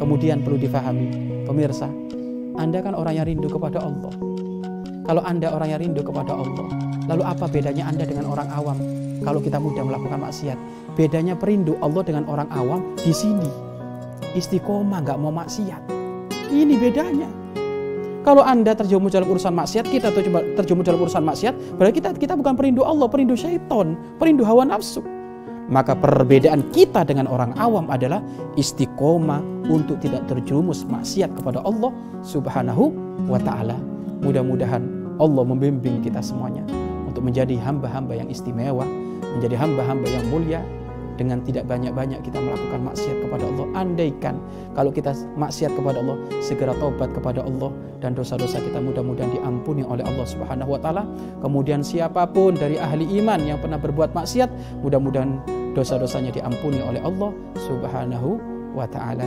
Kemudian perlu difahami, pemirsa, Anda kan orang yang rindu kepada Allah. Kalau Anda orang yang rindu kepada Allah, lalu apa bedanya Anda dengan orang awam kalau kita mudah melakukan maksiat? Bedanya perindu Allah dengan orang awam di sini. Istiqomah nggak mau maksiat. Ini bedanya. Kalau Anda terjerumus dalam urusan maksiat, kita terjerumus dalam urusan maksiat, berarti kita kita bukan perindu Allah, perindu syaitan, perindu hawa nafsu. Maka perbedaan kita dengan orang awam adalah istiqomah untuk tidak terjerumus maksiat kepada Allah Subhanahu wa taala. Mudah-mudahan Allah membimbing kita semuanya untuk menjadi hamba-hamba yang istimewa, menjadi hamba-hamba yang mulia dengan tidak banyak-banyak kita melakukan maksiat kepada Allah. Andaikan kalau kita maksiat kepada Allah, segera taubat kepada Allah dan dosa-dosa kita mudah-mudahan diampuni oleh Allah Subhanahu wa taala. Kemudian siapa pun dari ahli iman yang pernah berbuat maksiat, mudah-mudahan dosa-dosanya diampuni oleh Allah Subhanahu wa taala.